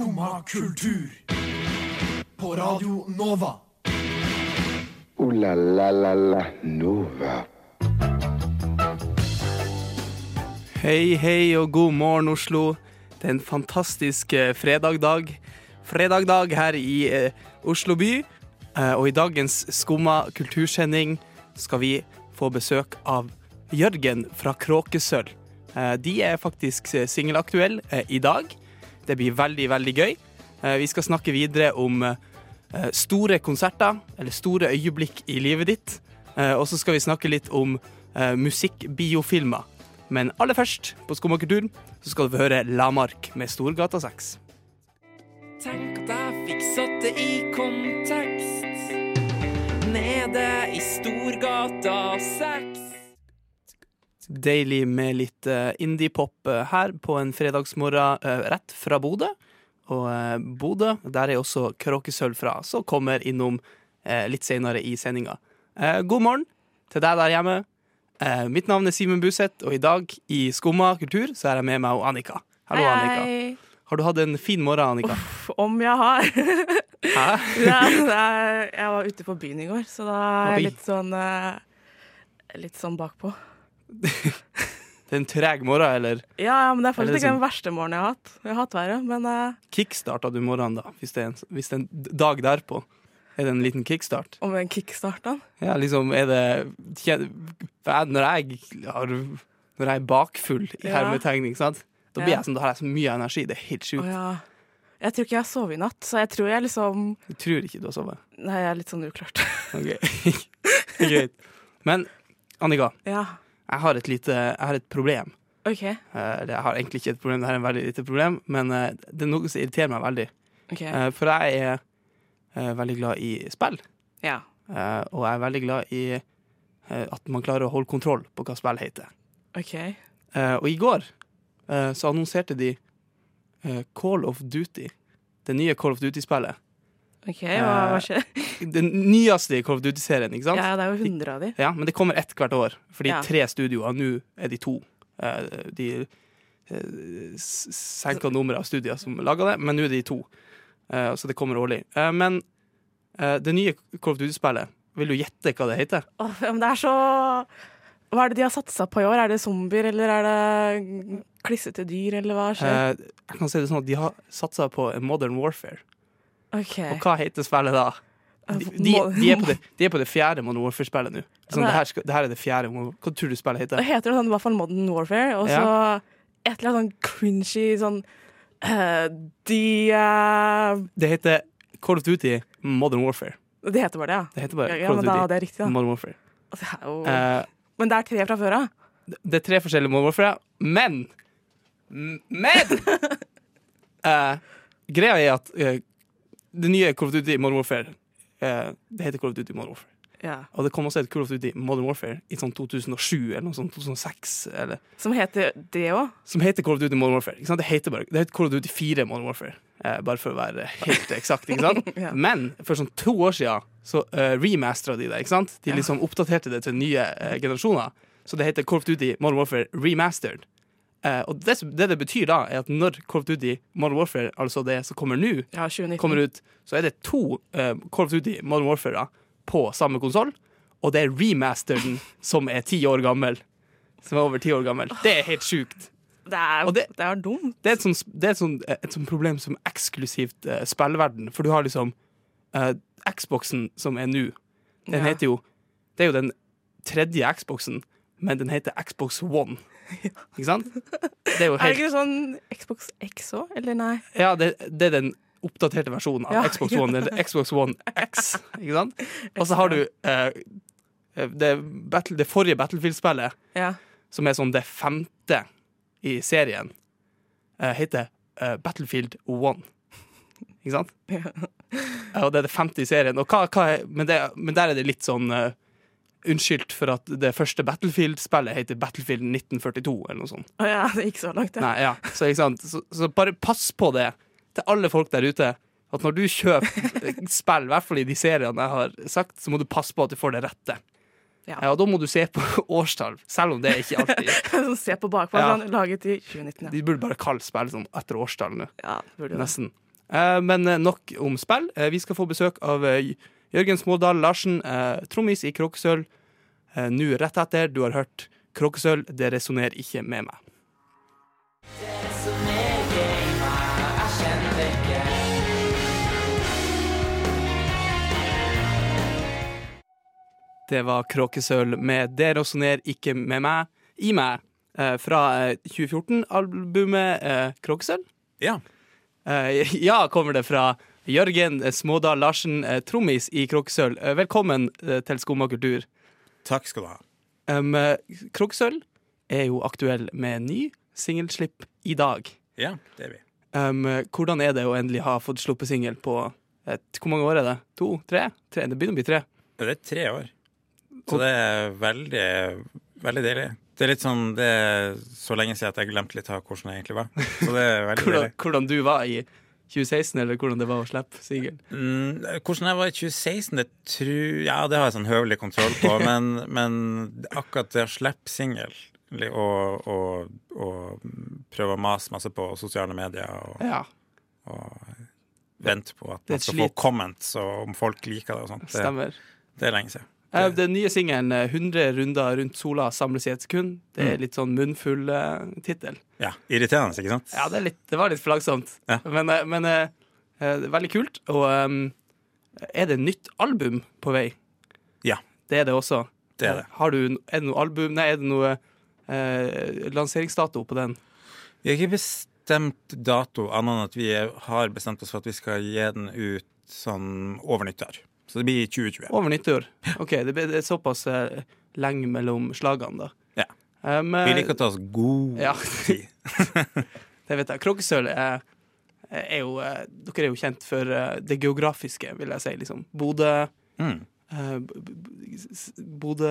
Skumma kultur. På Radio Nova. O-la-la-la-la Nova. Hei, hei og god morgen, Oslo. Det er en fantastisk eh, fredagdag. Fredagdag her i eh, Oslo by. Eh, og i dagens Skumma kultursending skal vi få besøk av Jørgen fra Kråkesølv. Eh, de er faktisk eh, singelaktuelle eh, i dag. Det blir veldig, veldig gøy. Eh, vi skal snakke videre om eh, store konserter, eller store øyeblikk i livet ditt. Eh, og så skal vi snakke litt om musikkbiofilmer. Men aller først, på Skomakerturen, så skal du få høre Lamark med Storgata 6. Tenk at jeg fikk satt det i kontekst. Nede i Storgata 6. Deilig med litt eh, indie-pop eh, her på en fredagsmorgen eh, rett fra Bodø. Og Bodø, der er også Kråkesølv fra, som kommer innom litt senere i sendinga. God morgen til deg der hjemme. Mitt navn er Simen Buseth, og i dag i Skumma kultur så er jeg med meg og Annika. Hallo, Annika. Hei. Har du hatt en fin morgen, Annika? Uff, om jeg har. Hæ? ja, er, jeg var ute på byen i går, så da er jeg litt sånn Litt sånn bakpå. Det er en treg morgen, eller Ja, ja, men det er faktisk ikke den verste morgenen jeg har hatt. Jeg har hatt verre, men uh... kickstarta du morgenen, da? Hvis det, er en, hvis det er en dag derpå? Er det en liten kickstart? om en kickstart, da. Ja, liksom, er det Når jeg har Når jeg er bakfull i Ja. hermetegning, sant? Da blir jeg sånn, da har jeg så mye energi. Det er helt sjukt. Oh, ja. Jeg tror ikke jeg har sovet i natt, så jeg tror jeg liksom Du tror ikke du har sovet. Nei, jeg er litt sånn uklart. Ok, Greit. Men Annika, ja, jeg har et lite Jeg har et problem. OK. Eh, Eller jeg har egentlig ikke et problem, det her er en veldig lite problem, men eh, det er noe som irriterer meg veldig. ok. Eh, For jeg er eh, veldig glad i spill. Ja. Eh, og jeg er veldig glad i eh, at man klarer å holde kontroll på hva spill heter. OK. Eh, og i går eh, så annonserte de eh, Call of Duty. Det nye Call of Duty-spillet. Ok, Hva, hva skjer? Den nyeste i Call of Duty-serien, ikke sant? Ja, det er jo hundre av de. Ja, men det kommer ett hvert år. Fordi Ja. tre studioer, nå er de to. Eh, de eh, senka nummeret av studier som laga det, men nå er de to. Eh, så det kommer årlig. Eh, men eh, det nye Call of Duty-spillet, vil du gjette hva det heter? Oh, men det er så Hva er det de har satsa på i år? Er det zombier, eller er det klissete dyr, eller hva skjer? Eh, jeg kan si det sånn at De har satsa på Modern Warfare. OK. Og hva heter spillet da? De, de, de, er, på det, de er på det fjerde Modern Warfare-spillet nå. Sånn, det, her skal, det her er det fjerde. Hva tror du spillet heter? heter? heter det sånn, i hvert fall Modern Warfare, og så et eller annet sånn cringy sånn uh, De uh... Det heter Call of Duty Modern Warfare. Det heter bare det, ja. Det heter bare Ja, ja Call men Duty da det er riktig, da. Modern Warfare. Altså, det jo, Eh, men det er tre fra før av. det er tre forskjellige Modern Warfare, men Men! Greia er at det nye Call of Duty Modern Warfare eh, Det heter Call of Duty Modern Warfare. Ja. Og det kom også et Call of Duty Modern Warfare i sånn 2007 eller noe sånt, 2006. Eller, Som heter det òg. som heter Call of Duty Modern Warfare. Det heter bare det heter Call of Duty 4 Modern Warfare. Eh, bare for å være helt eksakt. Ja. Men for sånn to år siden så uh, remastera de det. De Ja. liksom oppdaterte det til nye uh, generasjoner. Så det heter Call of Duty Modern Warfare Remastered. Eh, og det, det det betyr da, er at når Call of Duty Modern Warfare, altså det som kommer nå, Ja, kommer ut, så er det to uh, Call of Duty Modern Warfare på samme konsoll. Og det er remasteren som er ti år gammel. Som er over ti år gammel. Det er helt sjukt. Det er, det- det er dumt. Det er et sånt, det er et sånt, et sånt problem som eksklusivt uh, spillverden. For du har liksom uh, Xboxen som er nå. Den Ja. heter jo Det er jo den tredje Xboxen, men den heter Xbox One. Ikke sant? Det er jo Er det ikke sånn Xbox X òg, eller nei? Ja, det, det er den oppdaterte versjonen av Ja. Xbox One, eller Xbox One X. Ikke sant? Og så har du eh, det, battle, det forrige Battlefield-spillet, Ja. som er sånn det femte i serien, eh, heter eh, Battlefield One. Ikke sant? Ja. Og det er det femte i serien. Og hva, hva er, men, det, men der er det litt sånn eh, unnskyldt for at det første Battlefield-spillet heter Battlefield 1942, eller noe sånt. Å ja, det gikk så langt, ja. Nei, ja. så? Så, så bare pass på det til alle folk der ute. At når du kjøper spill, i hvert fall i de seriene jeg har sagt, så må du passe på at du får det rette. Ja. Ja, og da må du se på årstall, selv om det er ikke alltid. Se på bakpå. Ja. Sånn, laget i 2019, ja. De burde bare kalle spill sånn etter årstall nå. ja burde. Nesten. Eh, men eh, nok om spill. Eh, vi skal få besøk av Jørgen Smådal Larsen, eh, trommis i Kråkesølv. Eh, Nå rett etter du har hørt Kråkesølv, det resonnerer ikke med meg. Det var Kråkesølv med 'Det resonnerer ikke med meg' i meg eh, fra eh, 2014-albumet eh, Kråkesølv. Ja. Eh, ja, kommer det fra Jørgen Smådal Larsen, eh, trommis i Kråkesølv. Eh, velkommen eh, til Skumma kultur. Takk skal du ha. Um, Kråkesølv er jo aktuell med ny singelslipp i dag. Ja, det er vi. Um, hvordan er det å endelig ha fått sluppet singel på et, Hvor mange år er det? To? Tre? tre? Det begynner å bli tre. Det er tre år. Så det er veldig, veldig deilig. Det er litt sånn Det er så lenge siden at jeg glemte litt av hvordan jeg egentlig var. Så det er veldig Hvordan, deilig. hvordan du var i 2016, eller hvordan det var å slippe singel. Mm, hvordan jeg var i 2016, det tror Ja, det har jeg sånn høvelig kontroll på, men, men akkurat det å slippe singel og, og, og prøve å mase masse på sosiale medier og, Ja, og vente på at man skal få comments og om folk liker det og sånt. Det, det er lenge siden. Eh, Den nye singelen eh, 100 runder rundt sola samles i et sekund. Det Mm. er litt sånn munnfull uh, tittel. Ja, Irriterende, ikke sant? Ja, det, litt, det var litt flaggsomt. Ja. men, eh, men uh, eh, veldig kult. Og um, er det nytt album på vei? Ja. Det er det også. Det er det. Eh, Har du, er det noe album Nei, er det noe uh, lanseringsdato på den? Vi har ikke bestemt dato, annet enn at vi har bestemt oss for at vi skal gi den ut sånn over nyttår. Så det blir 2020. Over nyttår? OK, det er såpass eh, lenge mellom slagene, da. Ja. Um, Vi liker å ta oss god Ja. tid. Det vet jeg. Kråkesølv er, er jo eh, Dere er jo kjent for det geografiske, vil jeg si. liksom. Bodø Mm. eh, Bodø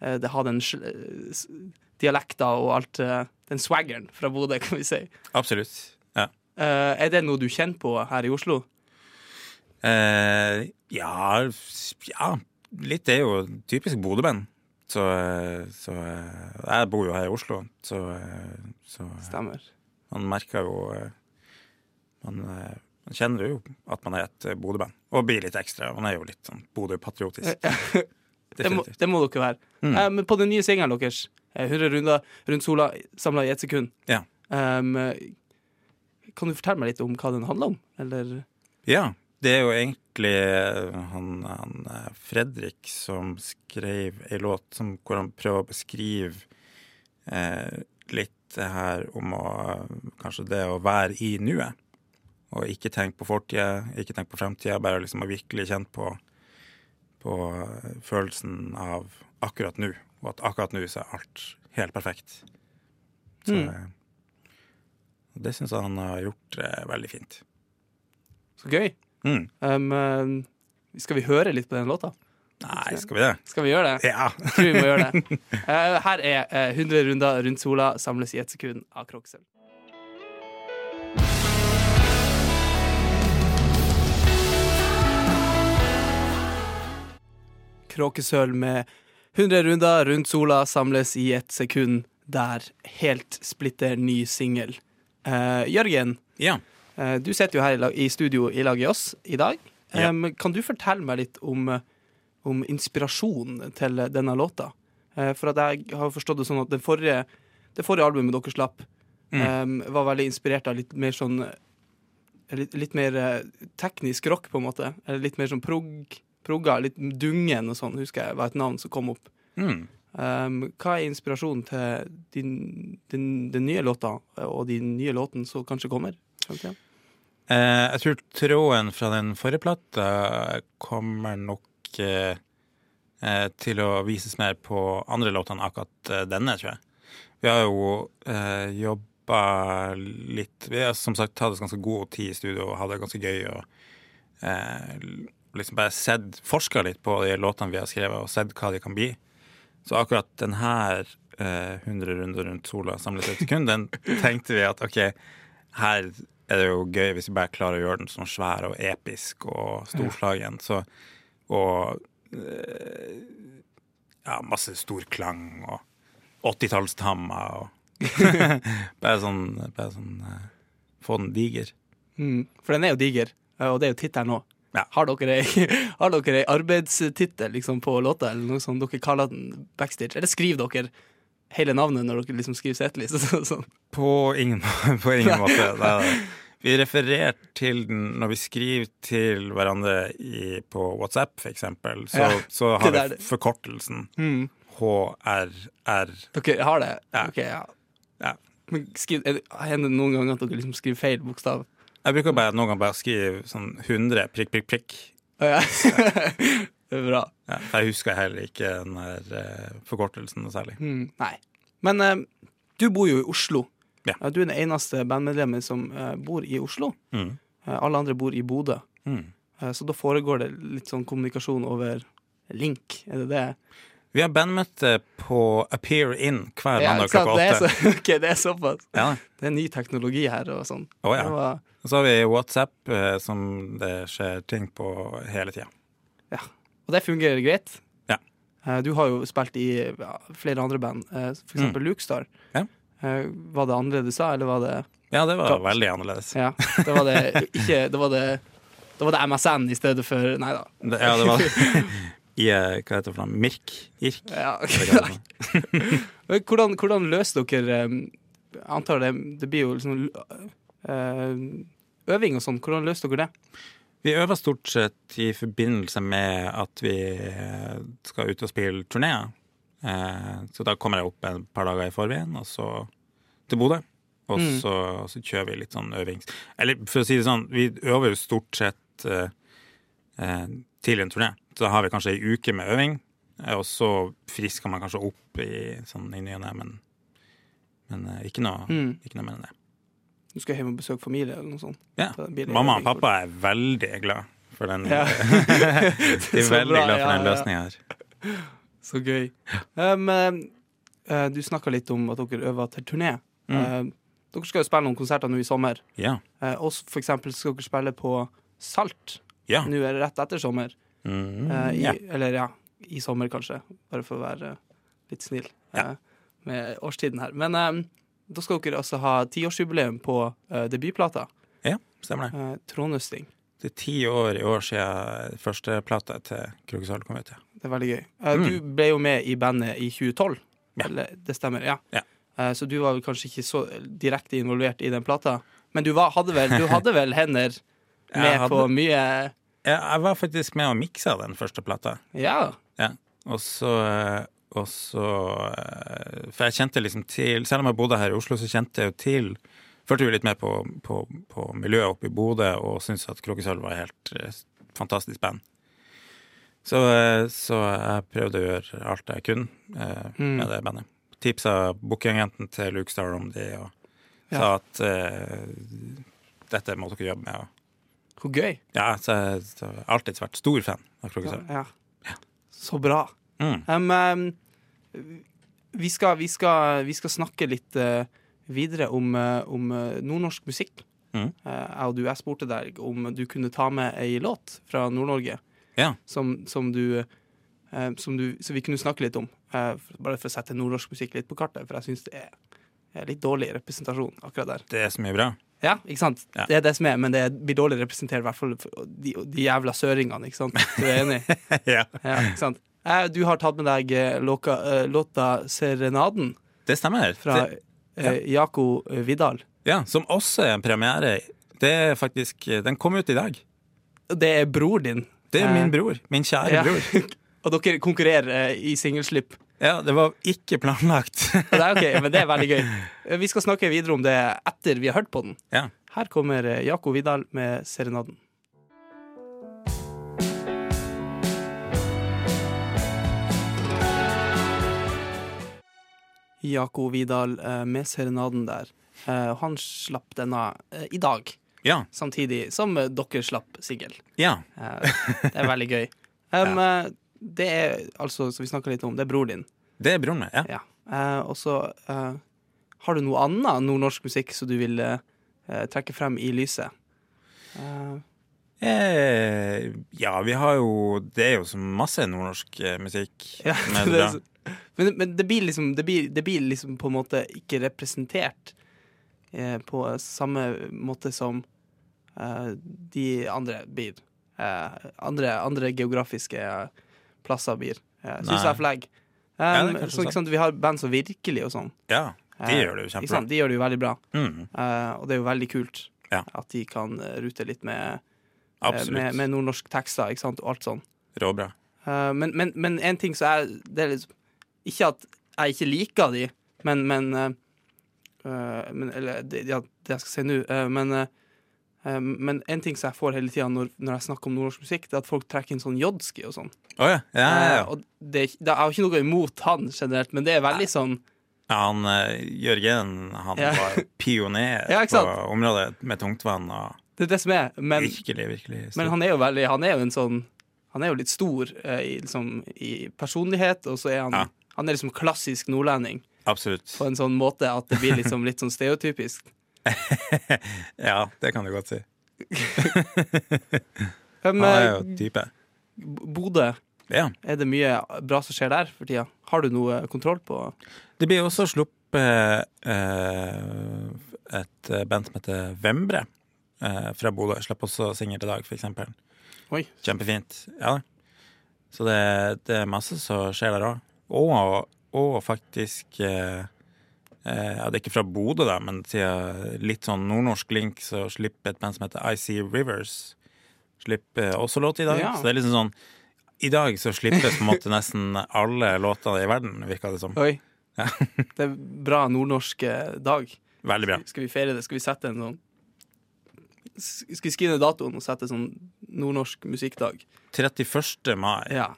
eh, Det har den dialekta og alt Den swaggeren fra Bodø, kan vi si. Absolutt. Ja. Er det noe du kjenner på her i Oslo? Eh, ja, ja, litt er jo typisk Bodø-band. Så, eh, så eh, Jeg bor jo her i Oslo, så, eh, så Stemmer. man merker jo man, man kjenner jo at man er et Bodø-band. Og blir litt ekstra. Man er jo litt sånn Bodø-patriotisk. Det må, det må dere være. Mm. Eh, men på den nye singelen deres, eh, 100 runder rundt sola samla i ett sekund, Ja. um, kan du fortelle meg litt om hva den handler om? Eller Ja, det er jo egentlig eh, han, han eh, Fredrik som skrev ei låt som, hvor han prøver å beskrive eh, litt det her om å Kanskje det å være i nuet. Og ikke tenke på fortida, ikke tenke på fremtida, bare liksom å virkelig kjenne på, på eh, følelsen av akkurat nå. Og at akkurat nå så er alt helt perfekt. Så Mm. eh, det syns jeg han har gjort eh, veldig fint. Så gøy. Mm. Um, eh, skal vi høre litt på den låta? Nei, skal vi det? Skal vi gjøre det? Ja. Jeg tror vi må gjøre det. Uh, her er uh, 100 runder rundt sola samles i ett sekund av Kroksel. Kråkesøl med 100 runder rundt sola samles i ett sekund der helt splitter ny singel. Uh, Jørgen, ja. Eh, Du sitter jo her i, studio i lag i oss i dag. Ja. Kan du fortelle meg litt om, eh, om inspirasjonen til denne låta? Eh, for at jeg har forstått det sånn at det forrige, det forrige albumet dere slapp, Mm. var veldig inspirert av litt mer sånn eh, Litt, litt mer eh, teknisk rock, på en måte. Eller litt mer sånn prog, progga. Litt Dungen og sånn, husker jeg var et navn som kom opp. Mm. Um, hva er inspirasjonen til din, din, den nye låta, eh, og de nye låtene som kanskje kommer? Kanskje? Eh, jeg tror tråden fra den forrige plata kommer nok eh, eh, til å vises mer på andre låter enn akkurat eh, denne, tror jeg. Vi har jo eh, jobba litt Vi har som sagt tatt ganske god tid i studio og hatt det ganske gøy. Og eh, liksom bare sett, forska litt på de låtene vi har skrevet, og sett hva de kan bli. Så akkurat den her eh, 100 runder rundt sola samlet et sekund, den tenkte vi at OK, her er det jo gøy hvis vi bare klarer å gjøre den sånn svær og episk og storslagen. Så, og eh, ja, masse storklang og 80-tallstammer og bare sånn, bare sånn eh, Få den diger. Mm. For den er jo diger, eh, og det er jo tittelen òg. Ja. Har dere ei har dere ei arbeidstittel liksom, på låta, eller noe som dere kaller den backstage? Eller skriver dere hele navnet når dere liksom skriver setliste? Sånn. På ingen, på ingen måte. Det er det. Vi refererer til den når vi skriver til hverandre i, på WhatsApp, eksempel. Så, Ja, så har vi det. forkortelsen Mm. HRR. Dere har det? Ja. Ok, ja. Ja. Men skriv, er det- hender det noen ganger at dere liksom skriver feil bokstav? Jeg bruker bare noen ganger bare skrive sånn 100 prikk, prikk, prikk. Oh, ja. det er bra. Ja, for jeg husker heller ikke den der eh, forkortelsen noe særlig. Mm, nei. Men uh, du bor jo i Oslo. Ja. Du er den eneste bandmedlemmet som eh, bor i Oslo. Mm. Eh, alle andre bor i Bodø. Mm. Eh, så da foregår det litt sånn kommunikasjon over link. Er det det? Vi har bandmøte på Appear In hver mandag klokka åtte. ok, det er såpass. Ja. Det er ny teknologi her og sånn. Oh, ja. Var, Og så har vi WhatsApp, som det skjer ting på hele tida. ja. Og det fungerer greit. Ja. Du har jo spilt i flere andre band, for eksempel Lukestar. Mm. Ja. Eh, var det annerledes da, eller var det Ja, det var veldig annerledes. Ja, det var det ikke Det var det, det, var det MSN i stedet for Nei da. Det, ja, det var i eh, Hva heter det for noe? Mirk? Irk? Ja. Hvordan, hvordan løser dere eh, Jeg antar det, det blir jo liksom øving og sånn. Hvordan løser dere det? Vi øver stort sett i forbindelse med at vi skal ut og spille turneer. Eh, Så da kommer jeg opp en par dager i forveien, og så til Bodø. Og Mm. så, så kjører vi litt sånn øvings... Eller for å si det sånn, vi øver jo stort sett eh, eh, til en turné. Så har vi kanskje ei uke med øving, eh, og så frisker man kanskje opp i sånn i ny og ne, men, men ikke, noe, Mm. ikke noe mer enn det. Du skal hjem og besøke familie eller noe sånt? Ja. Mamma og pappa er veldig glad for den Ja. De er veldig glad for den løsninga her. Så gøy. Um, uh, du snakka litt om at dere øver til turné. Mm. Uh, dere skal jo spille noen konserter nå i sommer. Ja. Uh, og for eksempel skal dere spille på Salt. Ja. Nå er det rett etter sommer. Mm, i, ja. Eller ja, i sommer kanskje. Bare for å være litt snill Ja. med årstiden her. Men da skal dere altså ha tiårsjubileum på debutplata. ja, stemmer det. Trådnøsting. Det er ti år i år siden førsteplata til Krokesal kom ut. Ja. Det er veldig gøy. Eh, Mm. Du ble jo med i bandet i 2012. Ja. Eller, det stemmer, ja. Ja. Eh, så du var kanskje ikke så direkte involvert i den plata. Men du, var, hadde, vel, du hadde vel hender med hadde- på mye jeg var faktisk med og miksa den første plata. Ja. Ja. Og så eh, og så For jeg kjente liksom til Selv om jeg bodde her i Oslo, så kjente jeg jo til Følte jo litt med på, på, på miljøet oppe i Bodø og syntes at Kråkesølv var et helt eh, fantastisk band. Så, eh, så jeg prøvde å gjøre alt jeg kunne eh, Mm. med det bandet. Tipsa bookingagenten til Luke Star om det, og Ja. sa at eh, dette må dere jobbe med. Hvor gøy. ja, så jeg har alltid vært stor fan av Kråkesølv. Ja. Så bra. Mm. Um, vi, skal, vi, skal, vi skal snakke litt eh, videre om, eh, om eh, nordnorsk musikk. Mm. Eh, jeg og du, jeg spurte deg om du kunne ta med ei låt fra Nord-Norge Ja. som, som, du, som du Så vi kunne snakke litt om. bare for å sette nordnorsk musikk litt på kartet, for jeg syns det er, litt dårlig representasjon akkurat der. Det er så mye bra. Ja, ikke sant? Ja. Det er det som er, men det blir dårlig representert, i hvert fall de, de jævla søringene, ikke sant? Du er enig? ja. Ja, ikke sant? Du har tatt med deg eh, låta 'Serenaden' Det stemmer. fra Det, eh, Jako Vidal. ja, som også er en premiere. Det er faktisk Den kom ut i dag. Det er bror din. Det er Eh, min bror. Min kjære ja. bror. Og dere konkurrerer eh, i singelslipp. Ja, det var ikke planlagt. Det er ok, men det er veldig gøy. Eh, Vi skal snakke videre om det etter vi har hørt på den. ja. Her kommer eh, Jako Vidal med 'Serenaden'. Jako Vidal eh, med 'Serenaden' der. Eh, Han slapp denne eh, i dag, Ja. samtidig som dere slapp singel. ja. Det er veldig gøy. Um, ja. Det er altså, som vi snakka litt om, det er bror din. Det er broren min. Ja. Ja. Og så har du noe annet nordnorsk musikk som du vil trekke frem i lyset? Eh, ja, vi har jo Det er jo så masse nordnorsk eh, musikk. ja, det, er men, men det blir liksom det blir, det blir liksom på en måte ikke representert eh, på samme måte som eh, de andre blir eh, andre, andre geografiske plasser blir. Eh, Syns jeg flagg legg. Ja, Um, så sant, Vi har band som Virkelig og sånn. Ja, de gjør det jo kjempebra. De gjør det jo veldig bra. Mm, Eh, og det er jo veldig kult Ja. at de kan rute litt med. Med, med nordnorsk tekster ikke sant? og alt sånn. Råbra. Eh, men, men, men en ting som er det er liksom Ikke at jeg ikke liker de, men, men, eh, eh, men Eller ja, det jeg skal si nå. eh, men, eh, eh, men en ting som jeg får hele tida når, når jeg snakker om nordnorsk musikk, det er at folk trekker inn sånn jodski og sånn. Oh, ja. Ja, ja, Eh, og det, er det jo ikke noe imot han generelt, men det er veldig sånn ja han eh, Jørgen han var pioner Ja, på området med tungtvann. Og Det er det som er. Men, virkelig, virkelig men han er veldig Han er jo en sånn Han er jo litt stor eh, i, liksom, i personlighet, og så er han Ja. Han er liksom klassisk nordlending Absolutt. på en sånn måte at det blir liksom litt sånn stereotypisk. Ja, det kan du godt si. Hvem Han er eh, jo type. Bodø, Ja. er det mye bra som skjer der for tida? Har du noe kontroll på Det blir også sluppet eh, et band som heter Vembre eh, fra Bodø. Slapp også singel i dag, for eksempel. Oi. Kjempefint. Ja. Så det, det er masse som skjer der òg. Og, og faktisk eh, eh, Ja, det er ikke fra Bodø, da, men siden litt sånn nordnorsk link, så slipper et band som heter I See Rivers. Slipper også låt i dag. Ja. Så det er liksom sånn I dag så slippes på en måte nesten alle låtene i verden, virker det som. Oi. Ja. det er bra nordnorsk eh, dag. Veldig bra. Skal vi feire det? Skal vi sette en sånn Skal vi skrive datoen og sette sånn nordnorsk musikkdag? 31. mai Ja.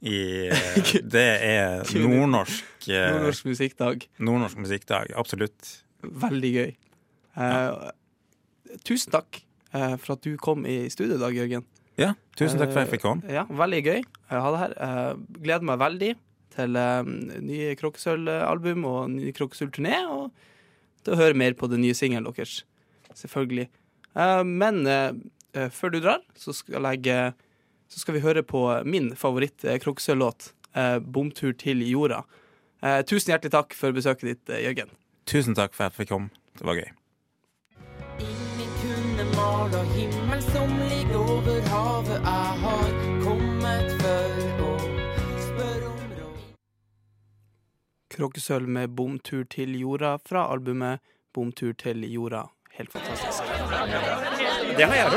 i eh, Det er nordnorsk eh, Nordnorsk musikkdag. Nordnorsk musikkdag. Absolutt. Veldig gøy. Eh, tusen takk eh, for at du kom i studio i dag, Jørgen. Ja, tusen takk for at jeg fikk komme. Eh, Ja, Veldig gøy å ha deg her. Eh, gleder meg veldig til eh, nye Kråkesølv-album og ny Kråkesølv-turné, og til å høre mer på den nye singelen deres. Selvfølgelig. Eh, men eh, eh, før du drar, så skal, jeg, så skal vi høre på min favoritt-Kråkesølv-låt, eh, 'Bomtur til jorda'. Tusen hjertelig takk for besøket ditt, Jørgen. Tusen takk for at jeg fikk komme. Det var gøy. Ingen kunne mala himmel som ligger over havet. Jeg har kommet for å spørre om råd. Kråkesølv med 'Bomtur til jorda' fra albumet 'Bomtur til jorda'. Helt fantastisk. Det har jeg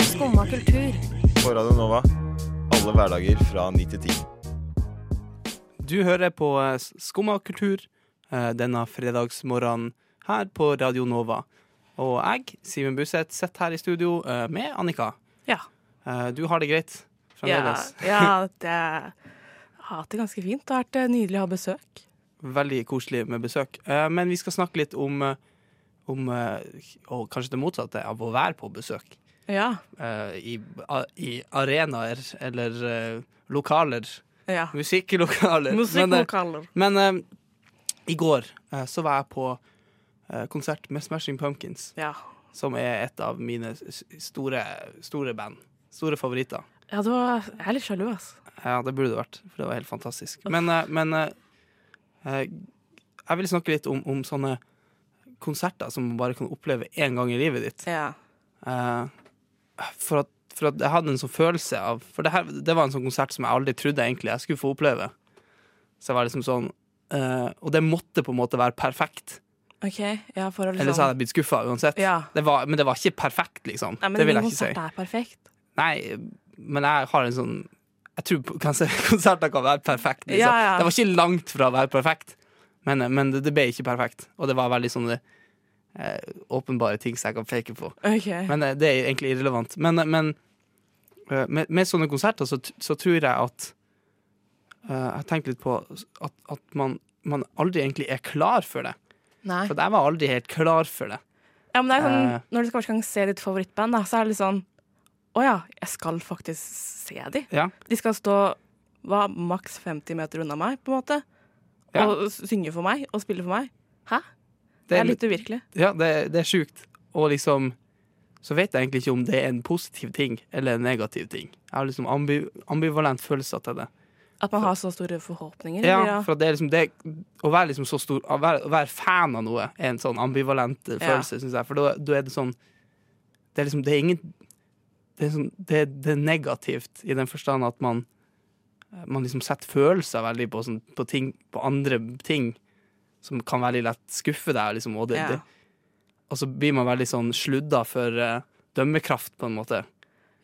Skumma kultur. På Radio Nova. Alle hverdager fra 9 til 10. Du hører på eh, Skumma kultur eh, denne fredagsmorgenen her på Radio Nova. Og jeg, Simen Buseth, sitter her i studio eh, med Annika. Ja. Eh, Du har det greit Ja, fremdeles? ja det jeg har hatt det ganske fint. Det har vært nydelig å ha besøk. Veldig koselig med besøk. Eh, Men vi skal snakke litt om, eh, om eh, og kanskje det motsatte av å være på besøk. Ja. I, i arenaer eller lokaler. ja. Musikklokaler. Men, Musikklokaler. Men eh, i går så var jeg på konsert med Smashing Pumpkins, Ja. som er et av mine store, store band. Store favoritter. ja, det var, jeg er litt sjalu, altså. Ja, det burde det vært, for det var helt fantastisk. Men, men jeg vil snakke litt om, om sånne konserter som man bare kan oppleve én gang i livet ditt. Ja. Eh, for, at, for at jeg hadde en sånn følelse av For det, her, det var en sånn konsert som jeg aldri trodde egentlig jeg skulle få oppleve. Så jeg var liksom sånn eh, Og det måtte på en måte være perfekt. OK. Ja, liksom Ellers hadde jeg blitt skuffa uansett. Ja. Det var, men det var ikke perfekt, liksom. Nei, men det vil jeg ikke si. Nei, men jeg har en sånn Jeg tror kanskje konserter kan være perfekt. Liksom. Ja, ja. Det var ikke langt fra å være perfekt, men, men det, det ble ikke perfekt. Og det var veldig sånne eh, åpenbare ting som jeg kan peke på. Okay. Men eh, det er egentlig irrelevant. Men, eh, men eh, med, med sånne konserter så, så tror jeg at uh, Jeg tenkte litt på at, at man, man aldri egentlig er klar for det. Nei. For jeg var aldri helt klar for det. Ja, men det er sånn, uh, når du skal se ditt favorittband, da, så er det litt sånn Å ja, jeg skal faktisk se de. Ja. De skal stå hva, maks 50 meter unna meg, på en måte. Ja. Og synge for meg, og spille for meg. Hæ? Det Det er er, litt uvirkelig. ja, det, det er sjukt. Og liksom så vet jeg egentlig ikke om det er en positiv ting eller en negativ ting. Jeg har liksom ambi, ambivalent følelse til det. At man har så store forhåpninger. Ja, eller, for det er liksom det Å være liksom så stor Å være, å være fan av noe er en sånn ambivalent følelse, Ja. syns jeg. For da, da er det sånn Det er liksom Det er ingen Det er, sånn, det, det er negativt i den forstand at man Man liksom setter følelser veldig på, sånn, på ting På andre ting som kan veldig lett skuffe deg, liksom. Og, det, Ja. og så blir man veldig sånn sludda for uh, dømmekraft, på en måte.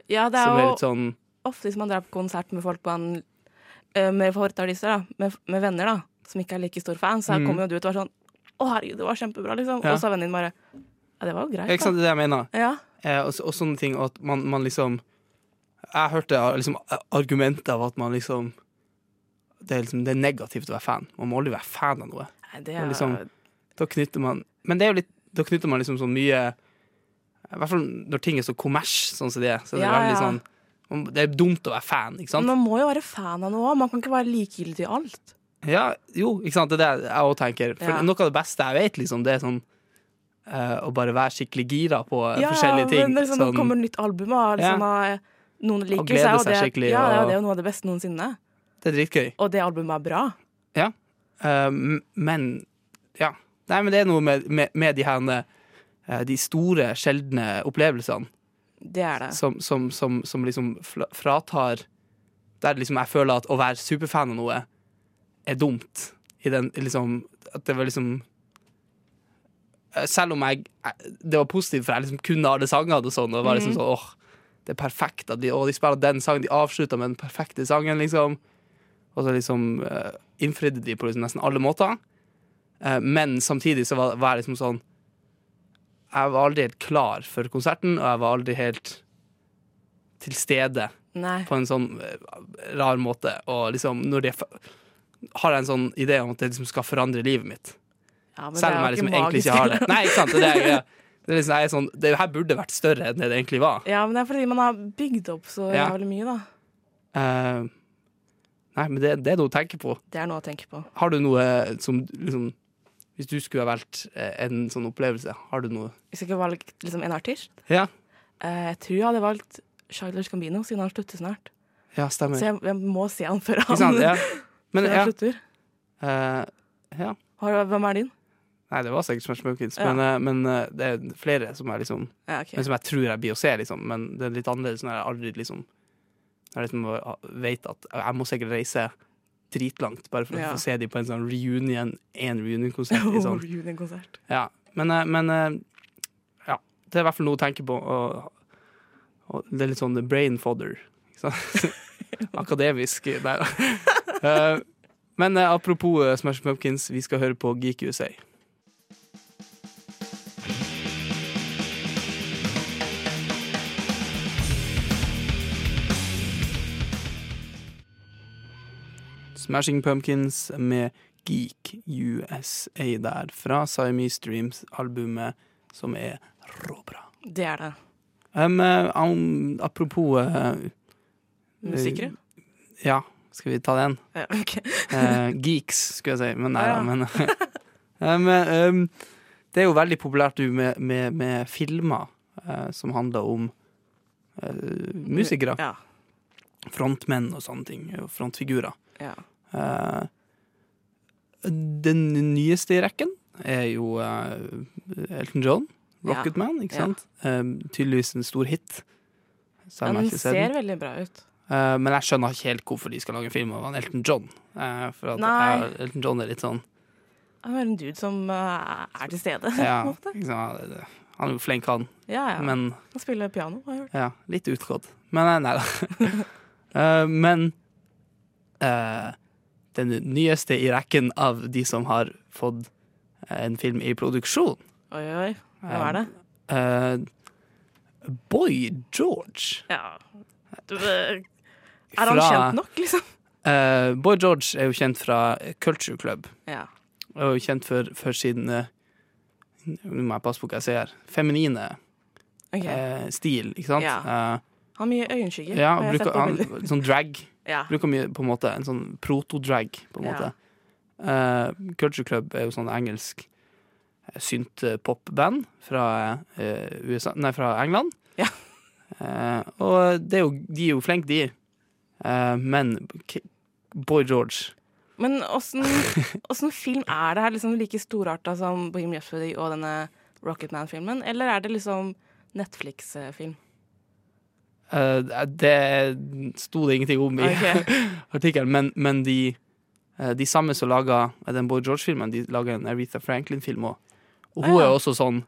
ja, det er jo sånn ofte hvis man drar på konsert med folk man eh, Med favorittartister. Med, med venner, da. Som ikke er like stor fan. Så Mm. kommer jo du ut og er sånn Å, herregud, det var kjempebra, liksom. Ja. Og så er vennen din bare Ja, det var jo greit, Ikke sant, det er det jeg mener. Ja. Eh, og, så- og sånne ting, og at man, man liksom Jeg hørte liksom argumentet av at man liksom det er, liksom det er negativt å være fan. Man må aldri være fan av noe. Nei, det er liksom- Da knytter man Men det er jo litt Da knytter man liksom så mye I hvert fall når ting er så kommers, sånn som det er. Så er det Ja, veldig sånn Det er dumt å være fan, ikke sant? Man må jo være fan av noe. Man kan ikke være likegyldig til alt. Ja, jo, ikke sant. Det er det jeg òg tenker. For Ja. noe av det beste jeg vet, liksom, det er sånn eh, å bare være skikkelig gira på Ja, forskjellige ting. men det er sånn, Sånn- Nå kommer et nytt album, og liksom, ja. noen liker seg. Og seg det, skikkelig, ja, det er jo- det noe av det beste noensinne. det er dritgøy. Og det albumet er bra. Ja. Uh, men ja. Nei, men det er noe med, med, med de her uh, De store, sjeldne opplevelsene Det er det. som, som, som, som liksom fratar Der liksom jeg føler at å være superfan av noe er dumt. I den liksom At det var liksom eh, Selv om jeg jeg- Det var positivt, for jeg liksom kunne alle sangene og sånn, og var liksom sånn åh, det er perfekt at de, å, de spiller den sangen, de avslutter med den perfekte sangen, liksom. Og så liksom uh, innfridde de på liksom nesten alle måter. Uh, men samtidig så var, var jeg liksom sånn Jeg var aldri helt klar for konserten, og jeg var aldri helt til stede Nei. på en sånn uh, rar måte. Og liksom når de har jeg en sånn idé om at det liksom skal forandre livet mitt. Ja, Selv om jeg liksom egentlig ikke har det. Nei, ikke sant? Det, er, det, er liksom, sånn, det her burde vært større enn det det egentlig var. Ja, men det er fordi man har bygd opp så Ja. jævlig mye, da. Uh, nei, men det, det er noe å tenke på. Det er noe å tenke på. Har du noe som liksom Hvis du skulle ha valgt eh, en sånn opplevelse, har du noe Hvis jeg ikke valgte liksom, en artist Ja, Uh, Jeg tror jeg hadde valgt Charles Gambino, siden han slutter snart. ja stemmer. Så jeg, jeg må se han før han, sant? Ja. Men før ja, han slutter. Uh, ja. Har, hvem er din? Nei, det var sikkert Smash Pumpkins, Ja. men, eh, men eh, det er flere som jeg liksom Ja, okay. Men som jeg tror jeg blir å se, liksom. Men det er litt annerledes når jeg aldri liksom jeg liksom vet at jeg må sikkert reise dritlangt bare for å Ja. få se dem på en sånn reunion, en reunion-konsert. i sånn. Reunion-konsert. Ja. Men, eh, men ja. Det er i hvert fall noe å tenke på. Og, og det er litt sånn brain fodder. Akademisk. der. Men apropos Smash Pumpkins, vi skal høre på Geek USA. Smashing Pumpkins med Geek USA der, fra Siamese Dreams-albumet, som er råbra. Det er det. Um, eh, um, apropos uh, Musikere? Ja, skal vi ta den? Ja, okay. uh, geeks, skulle jeg si. Men nei da. ja. Men, um, det er jo veldig populært med, med, med filmer som handler om musikere. Ja. Frontmenn og sånne ting. Frontfigurer. Ja. Eh, den nyeste i rekken er jo uh, Elton John. Ja. Rocketman, ikke Ja. sant? Eh, tydeligvis en stor hit. Om Den ser den. veldig bra ut. Uh, men jeg skjønner ikke helt hvorfor de skal lage en film av Elton John. For at eh, Elton John er litt sånn Han er en dude som er til stede. ja, på en måte. Han er jo flink, han. ja, ja. Men Han spiller piano, har jeg hørt. ja, litt utgått. Men nei, da. uh, men eh, den nyeste i rekken av de som har fått eh, en film i produksjon Oi, oi. Hva er det? Uh, Boy George. Ja. Du, er han Fra- kjent nok, liksom? Uh, Boy George er jo kjent fra Culture Club. Ja. Og kjent for, for sin eh, Nå må jeg passe på hva jeg sier. Feminine okay. stil, ikke sant? Ja. Han har mye øyenskygge. ja, han bruker, han, sånn drag. Ja. Bruker mye på en måte en sånn proto-drag, på en måte. Eh, Culture Club er jo sånn engelsk eh, synt-pop-band fra, uh, USA, nei, fra England. Ja. Uh, og det er jo, de er jo flinke, de. Uh, men Boy George. Men åssen åssen film er det her? Liksom like storarta som Bohemian Rhapsody og denne Rocketman-filmen? Eller er det liksom Netflix-film? Eh, det sto det ingenting om i okay. artikkelen, men, men de, eh, de samme som laga den Boy George-filmen, de lager en Aretha Franklin-film òg. Og hun Ah, ja. er også sånn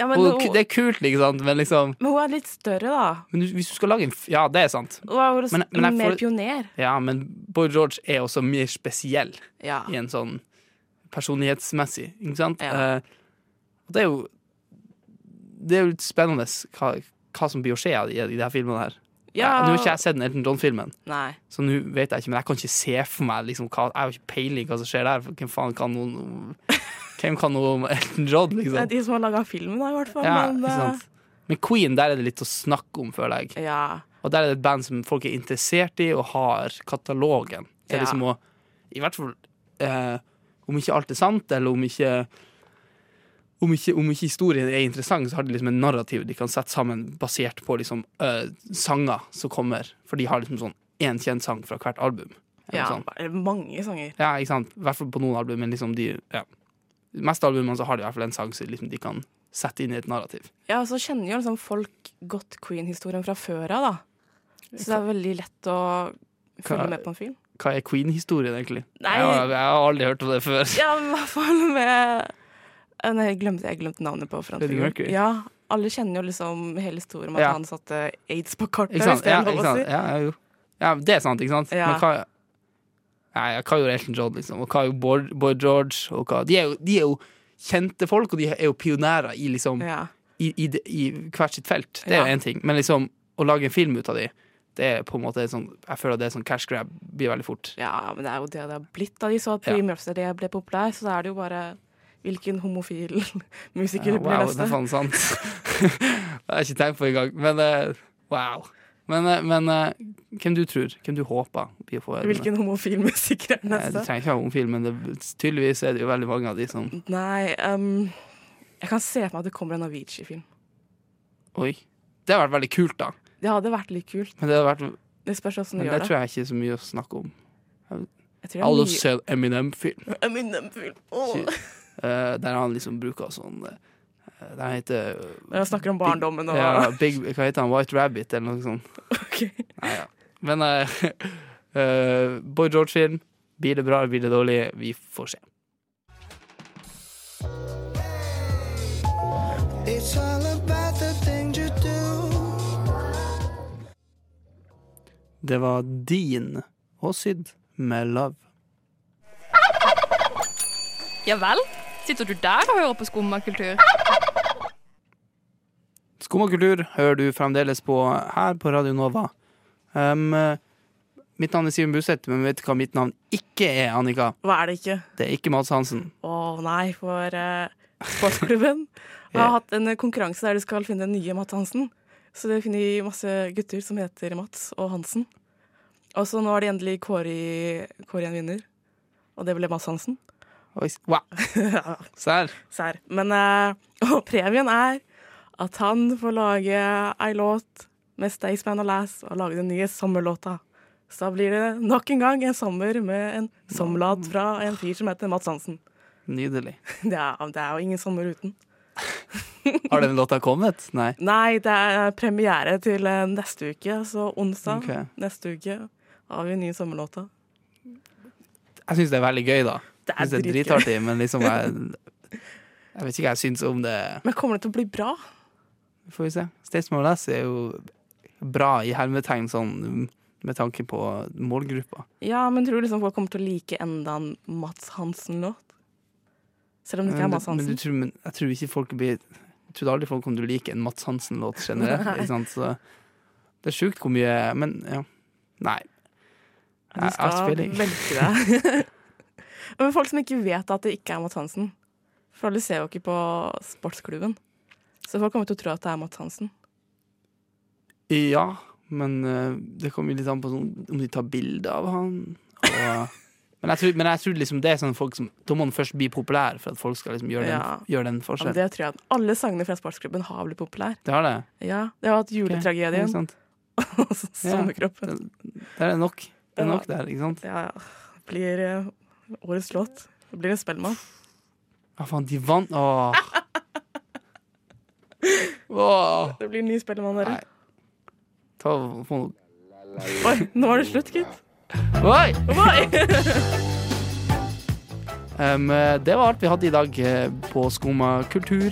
Ja, men, hun, hun, Det er kult, sant, men liksom men hun er litt større, da. men hvis du skal lage en Ja, det er sant. Hun er Men- men jeg mer pioner. Ja, men Boy George er også mer spesiell Ja. i en sånn personlighetsmessig, ikke sant? Ja. Eh, det er jo Det er jo litt spennende hva, hva som blir å skje i, i de her filmene her. ja. Nå har ikke jeg sett den Elton John-filmen, så nå vet jeg ikke, men jeg kan ikke se for meg liksom, hva, Jeg har ikke peiling hva som skjer der. Hvem faen kan noen Hvem kan noe om Elton John, Det er liksom? de som har laga filmen, da, i hvert fall. Ja, men, eh? Men Queen, der er det litt å snakke om, føler jeg. ja. Og der er det et band som folk er interessert i og har katalogen. Det er Ja. liksom å I hvert fall eh, Om ikke alt er sant, eller om ikke om ikke, om ikke historien er interessant, så har de liksom en narrativ de kan sette sammen basert på liksom uh, sanger som kommer. For de har liksom sånn én kjent sang fra hvert album. Ja. sånn. Mange sanger. ja, ikke sant? I hvert fall på noen album, men liksom de ja. De meste albumene så har de i hvert fall en sang som liksom de kan sette inn i et narrativ. Ja, og så kjenner jo liksom folk godt Queen-historien fra før av, da. Så det er veldig lett å følge med på en film. Hva er Queen-historien, egentlig? Nei. Jeg, har, jeg har aldri hørt om det før. Ja, men hvert fall med Nei, jeg glemte, jeg glemte navnet på frontfiguren. Ja, alle kjenner jo liksom hele historien om at Ja. han satte aids på kartet. Ikke sant? hvis det er Ja, lov ikke å sant? si. Ja, ja, jo. ja, det er sant, ikke sant? Ja. Men hva Nei, hva gjorde Elton John, liksom? Og hva gjorde Boy, Boy George? Og hva? De, er jo, de er jo kjente folk, og de er jo pionerer i, liksom, Ja. i, i, det- i hvert sitt felt. Det er Ja. jo én ting. Men liksom, å lage en film ut av de, det er på en måte sånn Jeg føler det er sånn cash grab blir veldig fort. ja, men det er jo det det har blitt da de så at Ja. Bohemian Rhapsody ble populær, så da er det jo bare Hvilken homofil musiker Ja, blir wow, neste? det er faen sant. det er ikke tenkt på engang. Men uh, wow. Men, eh, men uh, hvem du tror? Hvem du håper blir Hvilken homofil musiker er neste? Du trenger ikke være homofil, men det, tydeligvis er det jo veldig mange av de som Nei, um, jeg kan se for meg at det kommer en Avicii-film. Oi. Det har vært veldig kult, da. Det hadde vært litt kult. Men det, har vært, Det spørs hvordan du gjør det. tror jeg ikke er så mye å snakke om. Jeg Jeg har det også sett Eminem-film, Eminem-film. Åh. Eh, der han liksom bruker sånn eh, Der han heter Når jeg snakker om barndommen og ja, Big, Hva heter han? White Rabbit, eller noe sånt. Okay. Nei, ja. Men uh, eh, Boy George-film. Blir det bra, blir det dårlig? Vi får se. It's all about the things you do. Det var Dean og Syd med Love. Ja vel? Sitter du der og hører på skummakultur? Skummakultur hører du fremdeles på her på Radio Nova. Um, mitt navn er Simen Buseth, men vet du hva mitt navn ikke er, Annika? Hva er det ikke? Det er ikke Mads Hansen. Å nei, for uh, sportsklubben har hatt en konkurranse der de skal finne den nye Mads Hansen. Så de har funnet masse gutter som heter Mats og Hansen. Og så nå har de endelig kåret en vinner, og det ble Mats Hansen. Oi, wow. Sær. Sær. Men eh, og premien er at han får lage ei låt med Staysman og Lass og lage den nye sommerlåta. Så da blir det nok en gang en sommer med en sommerlåt fra en fyr som heter Mats Hansen. Nydelig. Det er, det er jo ingen sommer uten. Har den låta kommet? Nei. Nei, det er premiere til eh, neste uke, så onsdag okay. neste uke har vi nye sommerlåta. Jeg syns det er veldig gøy, da. Det er dritgøy. dritartig, men liksom jeg, jeg vet ikke hva jeg syns om det. Men kommer det til å bli bra? Får vi se. Staysman Lass er jo bra i hermetegn sånn med tanke på målgruppa. Ja, men tror du liksom folk kommer til å like enda en Mats Hansen-låt? Selv om det ikke er Men, Mats men, du Hansen. tror, men jeg tror ikke folk blir Jeg trodde aldri folk kom til å like en Mats Hansen-låt generelt. Så det er sjukt hvor mye Men ja. Nei. Du skal velge velge Men folk som ikke vet at det ikke er Mats Hansen. For alle ser jo ikke på sportsklubben. Så folk kommer til å tro at det er Mats Hansen. Ja, men eh, det kommer jo litt an på sånn, om de tar bilde av han. Og, men jeg tror, men jeg tror liksom det er sånn folk som Da må han først bli populær for at folk skal liksom gjøre, Ja. den, gjøre den Ja, men forskjellen. det tror jeg at alle sangene fra sportsklubben har blitt populære. Det har det. Ja, det har hatt juletragedien. sant. Sommerkroppen. Det er nok. Det er nok der, ikke sant? Ja, ja. Blir eh, årets låt. Det blir en Spellemann. Ja, faen, de vant Åh. Åh. Det blir en ny Spellemann, dere. Ta, få Oi, nå var det slutt, gitt. Oi! Oi! Um, det var alt vi hadde i dag eh, på Skumma kultur.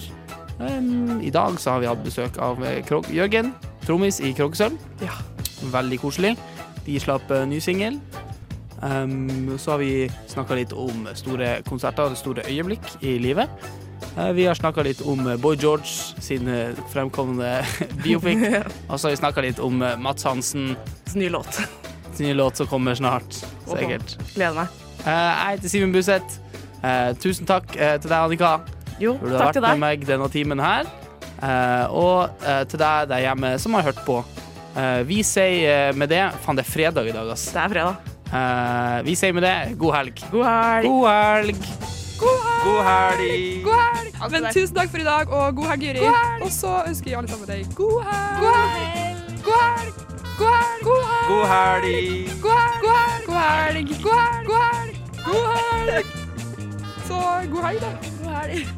Um, I dag så har vi hatt besøk av eh, Krog Jørgen, trommis i Krogsølv. Ja. Veldig koselig. De slapp eh, ny singel. Um, så har vi snakka litt om store konserter og store øyeblikk i livet. Uh, vi har snakka litt om Boy George sin eh, fremkommende biopic. Og så har vi snakka litt om eh, Mats Hansen Ny låt. sin nye låt som kommer snart. Sikkert. Gleder meg. Uh, jeg heter Simen Buseth. Uh, tusen takk til deg, Annika. Jo, For du har vært med meg denne timen her. Og til deg der hjemme som har hørt på. Vi sier med det Faen, det er fredag i dag, ass. Det er fredag. Uh, vi sier med det god helg. God helg. God helg. God helg. God helg. God helg. Altså, Men tusen takk for i dag, og god helg, Juri. Og så ønsker vi alle sammen deg god helg. God helg. God helg. God helg. God helg. God helg. God helg. God helg. Så god helg, da. God helg.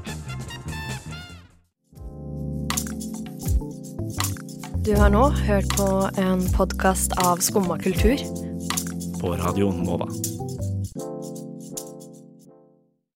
Du har nå hørt på en podkast av Skumma kultur. På Radio Nova.